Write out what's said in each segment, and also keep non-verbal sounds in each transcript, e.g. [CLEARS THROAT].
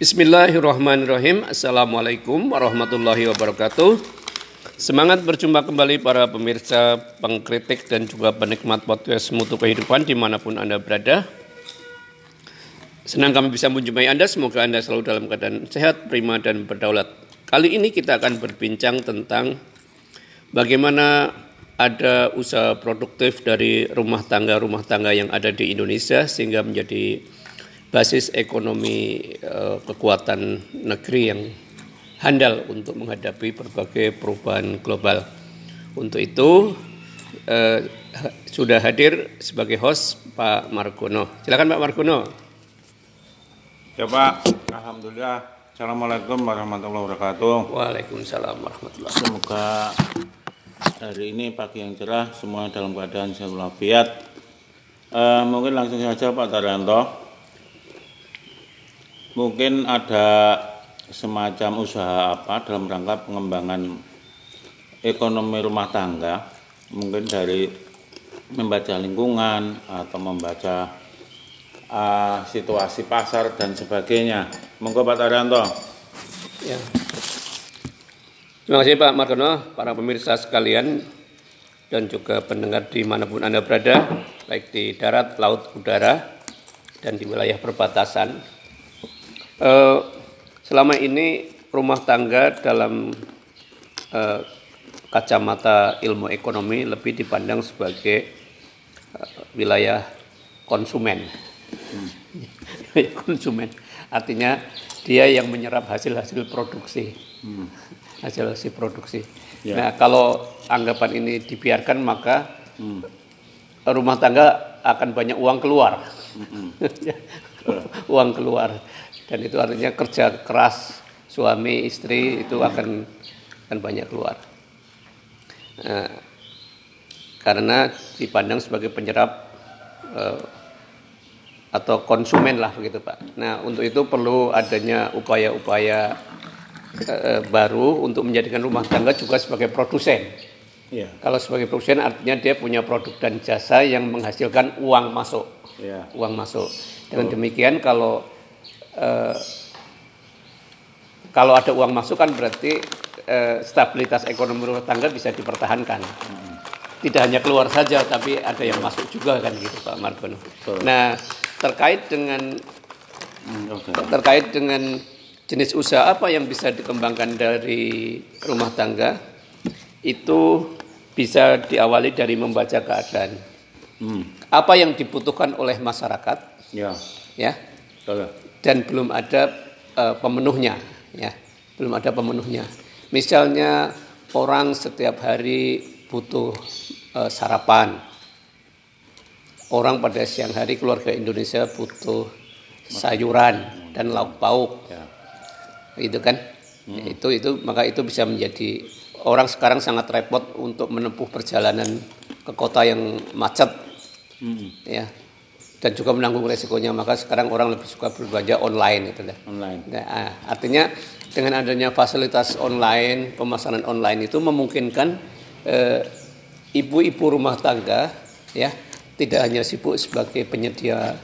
Bismillahirrahmanirrahim. Assalamualaikum warahmatullahi wabarakatuh. Semangat berjumpa kembali para pemirsa, pengkritik dan juga penikmat podcast Mutu Kehidupan di mana pun Anda berada. Senang kami bisa menjumpai Anda, semoga Anda selalu dalam keadaan sehat, prima, dan berdaulat. Kali ini kita akan berbincang tentang bagaimana ada usaha produktif dari rumah tangga-rumah tangga yang ada di Indonesia sehingga menjadi basis ekonomi eh, kekuatan negeri yang handal untuk menghadapi berbagai perubahan global. Untuk itu eh, sudah hadir sebagai host Pak Margono. Silakan Pak Margono. Ya Pak, Alhamdulillah. Assalamualaikum warahmatullahi wabarakatuh. Waalaikumsalam warahmatullahi Semoga hari ini pagi yang cerah, semua dalam keadaan sehat walafiat. Eh, mungkin langsung saja Pak Daryanto mungkin ada semacam usaha apa dalam rangka pengembangan ekonomi rumah tangga? Mungkin dari membaca lingkungan atau membaca uh, situasi pasar dan sebagainya. Monggo Pak Taryanto ya. Terima kasih Pak Margono, para pemirsa sekalian dan juga pendengar di mana pun Anda berada, baik di darat, laut, udara, dan di wilayah perbatasan Eh, selama ini rumah tangga dalam uh, kacamata ilmu ekonomi lebih dipandang sebagai uh, wilayah konsumen. Hmm. [LAUGHS] konsumen artinya dia yang menyerap hasil-hasil produksi. Hmm. Hasil-hasil produksi. Ya. Nah, kalau anggapan ini dibiarkan maka hmm. rumah tangga akan banyak uang keluar. Hmm. [LAUGHS] uang keluar dan itu artinya kerja keras suami istri itu akan akan banyak keluar nah, karena dipandang sebagai penyerap eh, atau konsumen lah begitu pak. Nah untuk itu perlu adanya upaya-upaya eh, baru untuk menjadikan rumah tangga juga sebagai produsen. Ya. Kalau sebagai produsen artinya dia punya produk dan jasa yang menghasilkan uang masuk, ya. uang masuk. Dengan demikian kalau Eh, kalau ada uang masuk kan berarti eh, stabilitas ekonomi rumah tangga bisa dipertahankan. Tidak hanya keluar saja, tapi ada yang masuk juga kan gitu Pak Margono. Nah terkait dengan hmm, terkait dengan jenis usaha apa yang bisa dikembangkan dari rumah tangga itu bisa diawali dari membaca keadaan. Hmm. Apa yang dibutuhkan oleh masyarakat? Ya. Ya dan belum ada uh, pemenuhnya ya. Belum ada pemenuhnya. Misalnya orang setiap hari butuh uh, sarapan. Orang pada siang hari keluarga Indonesia butuh sayuran dan lauk pauk. Ya. itu kan? Hmm. itu itu maka itu bisa menjadi orang sekarang sangat repot untuk menempuh perjalanan ke kota yang macet. Hmm. ya dan juga menanggung resikonya maka sekarang orang lebih suka berbelanja online itu Online. Nah, artinya dengan adanya fasilitas online, pemasaran online itu memungkinkan eh, ibu-ibu eh, rumah tangga ya tidak hanya sibuk sebagai penyedia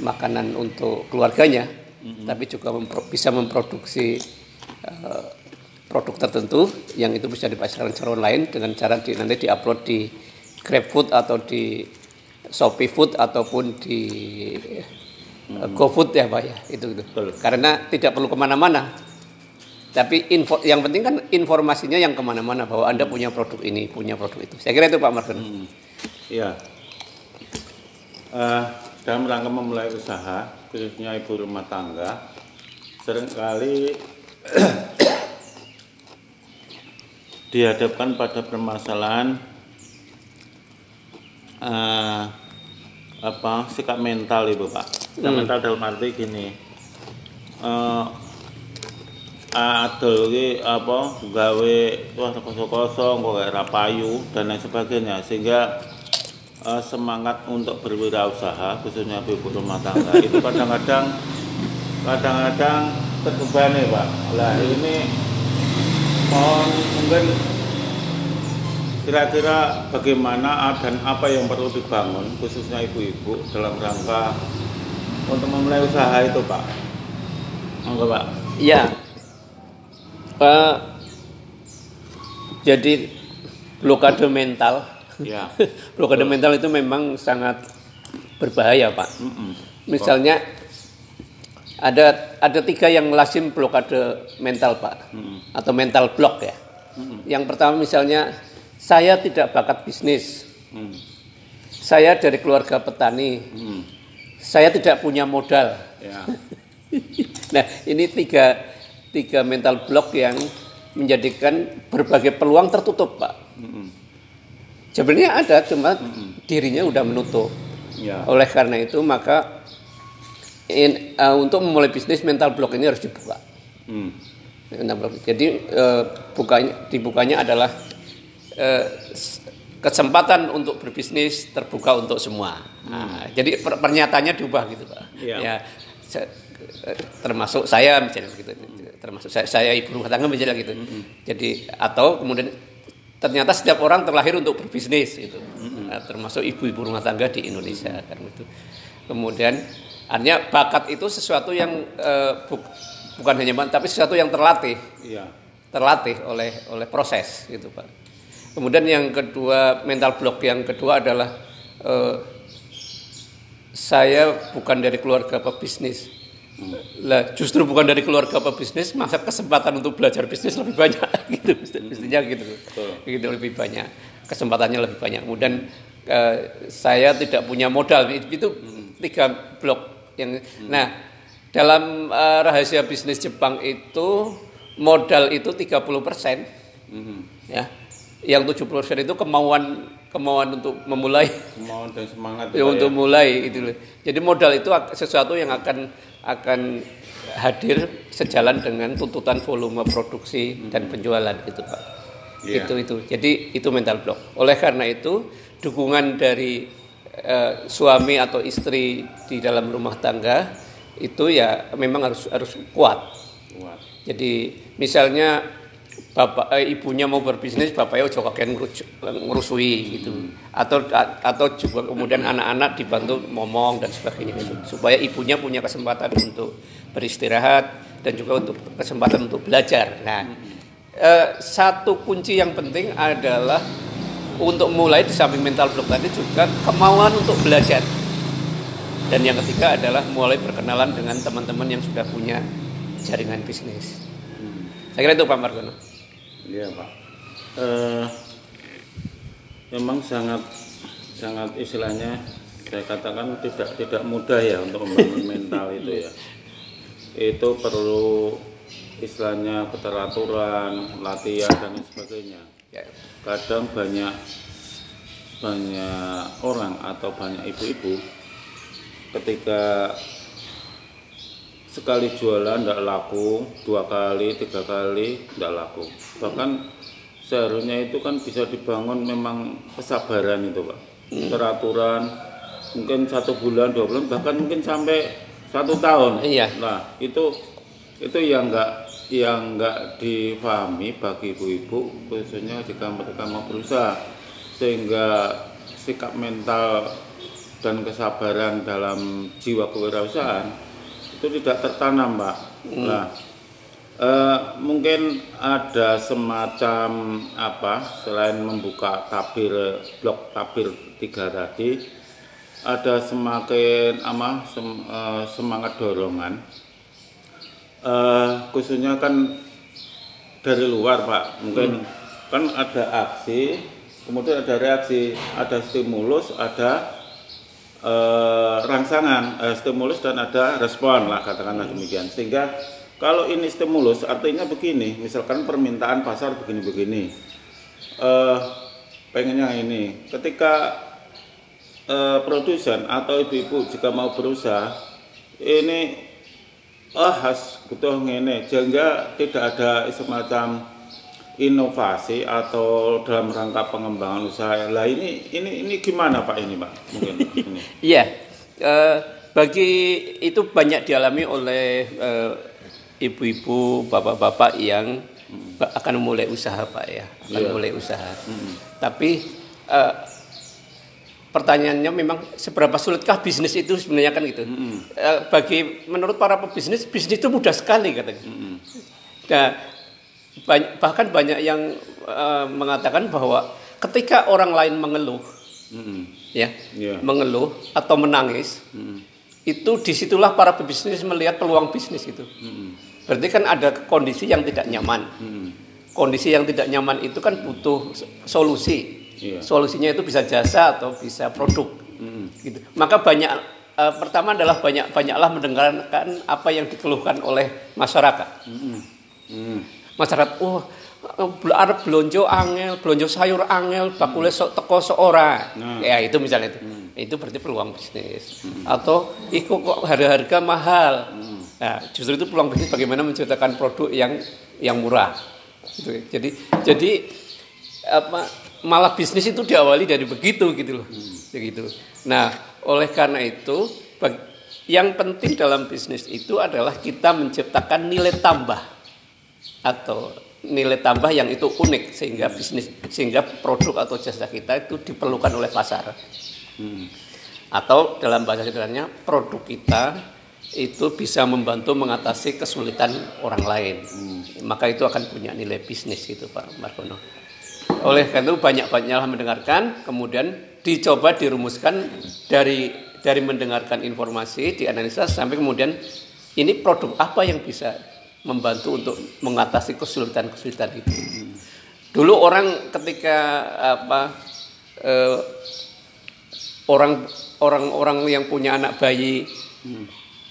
makanan untuk keluarganya, mm-hmm. tapi juga mempro- bisa memproduksi eh, produk tertentu yang itu bisa dipasarkan secara online dengan cara di, nanti diupload di GrabFood atau di Shopee Food ataupun di hmm. GoFood ya Pak ya itu, itu. karena tidak perlu ke mana-mana tapi info yang penting kan informasinya yang ke mana-mana bahwa anda punya produk ini punya produk itu saya kira itu Pak Marvin hmm. ya uh, dalam rangka memulai usaha khususnya ibu rumah tangga sering kali [CLEARS THROAT] dihadapkan pada permasalahan uh, apa sikap mental ibu pak. Sikap hmm. mental dalam arti gini. Uh, adol ki apa gawe wah kosong kosong kok kayak rapayu dan lain sebagainya. Sehingga uh, semangat untuk berwirausaha khususnya ibu rumah tangga. [LAUGHS] Itu kadang-kadang kadang-kadang terbebani pak. Lah ini mohon mungkin Kira-kira bagaimana dan apa yang perlu dibangun khususnya ibu-ibu dalam rangka untuk memulai usaha itu Pak? Monggo Pak. Ya. Eh, jadi blokade mental. Ya. [LAUGHS] blokade mental itu memang sangat berbahaya, Pak. Mm-mm. Misalnya ada ada tiga yang lazim blokade mental, Pak. Mm-mm. Atau mental block ya. Yang pertama misalnya saya tidak bakat bisnis. Mm. Saya dari keluarga petani. Mm. Saya tidak punya modal. Ya. [LAUGHS] Nah, ini tiga, tiga mental block yang menjadikan berbagai peluang tertutup, Pak. Mm-mm. Sebenarnya ada, cuma dirinya udah menutup. Ya. Oleh karena itu, maka in- uh, untuk memulai bisnis mental block ini harus dibuka. Mm. Block. Jadi uh, bukanya, dibukanya adalah s- kesempatan untuk berbisnis terbuka untuk semua. Nah, jadi per- pernyataannya diubah gitu, Pak. Iya. Ya, se- eh, termasuk saya misalnya begitu, termasuk saya, saya ibu rumah tangga misalnya gitu. Jadi atau kemudian ternyata setiap orang terlahir untuk berbisnis itu, Nah, termasuk ibu-ibu rumah tangga di Indonesia kan itu. Kemudian artinya bakat itu sesuatu yang eh, buk- bukan hanya tapi sesuatu yang terlatih Iya. terlatih oleh oleh proses gitu pak. Kemudian yang kedua mental block yang kedua adalah eh, saya bukan dari keluarga pebisnis. Lah justru bukan dari keluarga pebisnis, masa kesempatan untuk belajar bisnis lebih banyak [LAUGHS] gitu mestinya gitu. Gitu lebih banyak. Kesempatannya lebih banyak. Kemudian eh, saya tidak punya modal itu tiga blok yang nah dalam eh, rahasia bisnis Jepang itu modal itu 30% Mm-mm. ya. Yang 70% itu kemauan kemauan untuk memulai Mau dan semangat ya, untuk mulai itu loh. Jadi modal itu sesuatu yang akan akan hadir sejalan dengan tuntutan volume produksi dan penjualan gitu Pak. Iya. Itu itu. Jadi itu mental block. Oleh karena itu dukungan dari eh, suami atau istri di dalam rumah tangga itu ya memang harus harus kuat. Kuat. Jadi misalnya bapak eh, ibunya mau berbisnis, bapaknya ojo kakek ngerucu- ngerusui gitu. Atau atau juga kemudian anak-anak dibantu ngomong dan sebagainya gitu. Supaya ibunya punya kesempatan untuk beristirahat dan juga untuk kesempatan untuk belajar. Nah, eh, satu kunci yang penting adalah untuk mulai di samping mental block tadi juga kemauan untuk belajar. Dan yang ketiga adalah mulai berkenalan dengan teman-teman yang sudah punya jaringan bisnis. Saya kira itu Pak Margono. Iya Pak. Eh, memang sangat sangat istilahnya saya katakan tidak tidak mudah ya untuk membangun [LAUGHS] mental itu ya. Itu perlu istilahnya keteraturan, latihan dan sebagainya. Ya. Kadang banyak banyak orang atau banyak ibu-ibu ketika sekali jualan tidak laku, dua kali, tiga kali tidak laku. Bahkan seharusnya itu kan bisa dibangun memang kesabaran itu pak, teraturan, mungkin satu bulan, dua bulan, bahkan mungkin sampai satu tahun. Iya. Nah itu itu yang enggak yang enggak difahami bagi ibu-ibu khususnya jika mereka mau berusaha sehingga sikap mental dan kesabaran dalam jiwa kewirausahaan itu tidak tertanam pak. Nah eh, mungkin ada semacam apa selain membuka tabir blok tabir tiga tadi ada semakin ama sem- eh, semangat dorongan. Eh, khususnya kan dari luar pak. Mungkin kan ada aksi kemudian ada reaksi ada stimulus ada eh, rangsangan eh, stimulus dan ada respon lah katakanlah demikian. Sehingga kalau ini stimulus artinya begini misalkan permintaan pasar begini-begini. Eh, pengennya ini ketika eh, produsen atau ibu-ibu jika mau berusaha ini ah has butuh ngene sehingga tidak ada semacam inovasi atau dalam rangka pengembangan usaha. Lah ini ini ini gimana pak ini pak? Mungkin [LAUGHS] ini. Iya, eh, bagi itu banyak dialami oleh eh, ibu-ibu, bapak-bapak yang akan memulai usaha pak ya, akan Iya. mulai usaha. Tapi eh, pertanyaannya memang seberapa sulitkah bisnis itu sebenarnya kan gitu. Eh, bagi menurut para pebisnis bisnis itu mudah sekali katanya. Nah, banyak, bahkan banyak yang eh, mengatakan bahwa ketika orang lain mengeluh, ya, Iya. mengeluh atau menangis, itu di situlah para pebisnis melihat peluang bisnis itu. Berarti kan ada kondisi yang tidak nyaman. Kondisi yang tidak nyaman itu kan butuh solusi. Iya. Solusinya itu bisa jasa atau bisa produk. Gitu. Maka banyak eh, pertama adalah banyak banyaklah mendengarkan apa yang dikeluhkan oleh masyarakat. Masyarakat, oh bel- arep belonjo angel, belonjo sayur angel, bakule sok teko sok ora. Nah. Ya itu misalnya itu. Itu berarti peluang bisnis. Atau iku kok harga-harga mahal. Nah, justru itu peluang bisnis bagaimana menciptakan produk yang yang murah. Gitu. Jadi jadi apa malah bisnis itu diawali dari begitu gitu loh. Begitu. Nah, oleh karena itu yang penting dalam bisnis itu adalah kita menciptakan nilai tambah atau nilai tambah yang itu unik sehingga bisnis sehingga produk atau jasa kita itu diperlukan oleh pasar. Atau dalam bahasa sederhananya produk kita itu bisa membantu mengatasi kesulitan orang lain. Maka itu akan punya nilai bisnis gitu Pak Margono. Oleh karena itu banyak-banyaklah mendengarkan, kemudian dicoba dirumuskan dari dari mendengarkan informasi, dianalisa sampai kemudian ini produk apa yang bisa membantu untuk mengatasi kesulitan-kesulitan itu. Dulu orang ketika apa eh, orang orang-orang yang punya anak bayi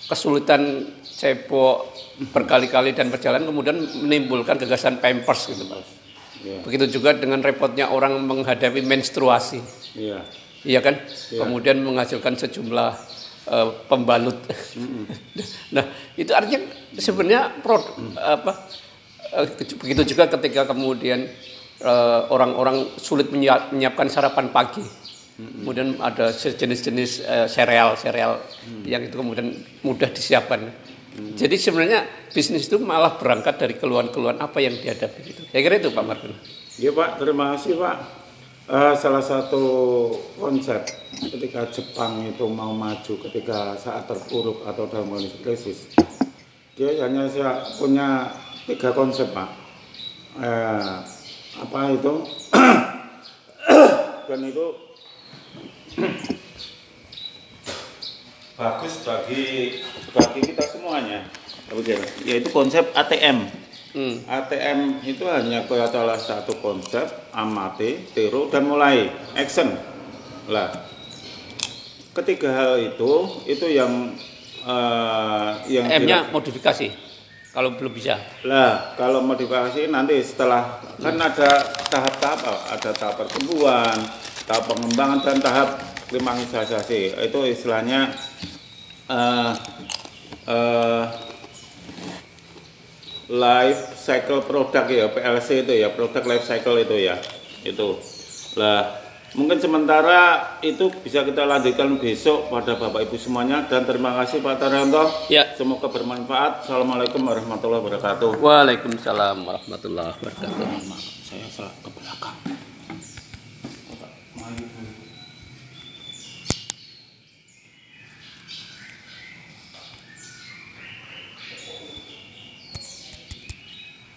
kesulitan cebok berkali-kali dan berjalan kemudian menimbulkan gagasan pampers gitu Pak. Iya. Begitu juga dengan repotnya orang menghadapi menstruasi. Iya. Iya kan? Kemudian menghasilkan sejumlah eh, pembalut. nah, itu artinya sebenarnya produk apa eh, begitu juga ketika kemudian eh, orang-orang sulit menyiap- menyiapkan sarapan pagi. Kemudian ada sejenis-jenis eh, sereal, sereal yang itu kemudian mudah disiapkan. Jadi sebenarnya bisnis itu malah berangkat dari keluhan-keluhan apa yang dihadapi gitu. Saya kira itu Pak Martin. Iya Pak, terima kasih Pak. Eh, salah satu konsep ketika Jepang itu mau maju ketika saat terpuruk atau dalam kondisi krisis, dia hanya punya tiga konsep Pak. Eh, apa itu? [COUGHS] Dan itu [COUGHS] bagus bagi bagi kita semuanya. Yaitu konsep ATM. Hmm. ATM itu hanya salah satu konsep amati, tiru dan mulai action. Lah, ketiga hal itu itu yang eh, yang M-nya modifikasi kalau belum bisa. lah kalau modifikasi nanti setelah kan ada tahap-tahap ada tahap pertumbuhan, tahap pengembangan dan tahap klimaksisasi itu istilahnya eh, eh, life cycle product ya PLC itu ya product life cycle itu ya itu lah mungkin sementara itu bisa kita lanjutkan besok pada bapak ibu semuanya dan terima kasih Pak Taryanto Ya. semoga bermanfaat assalamualaikum warahmatullahi wabarakatuh Waalaikumsalam warahmatullahi wabarakatuh. saya salah ke belakang.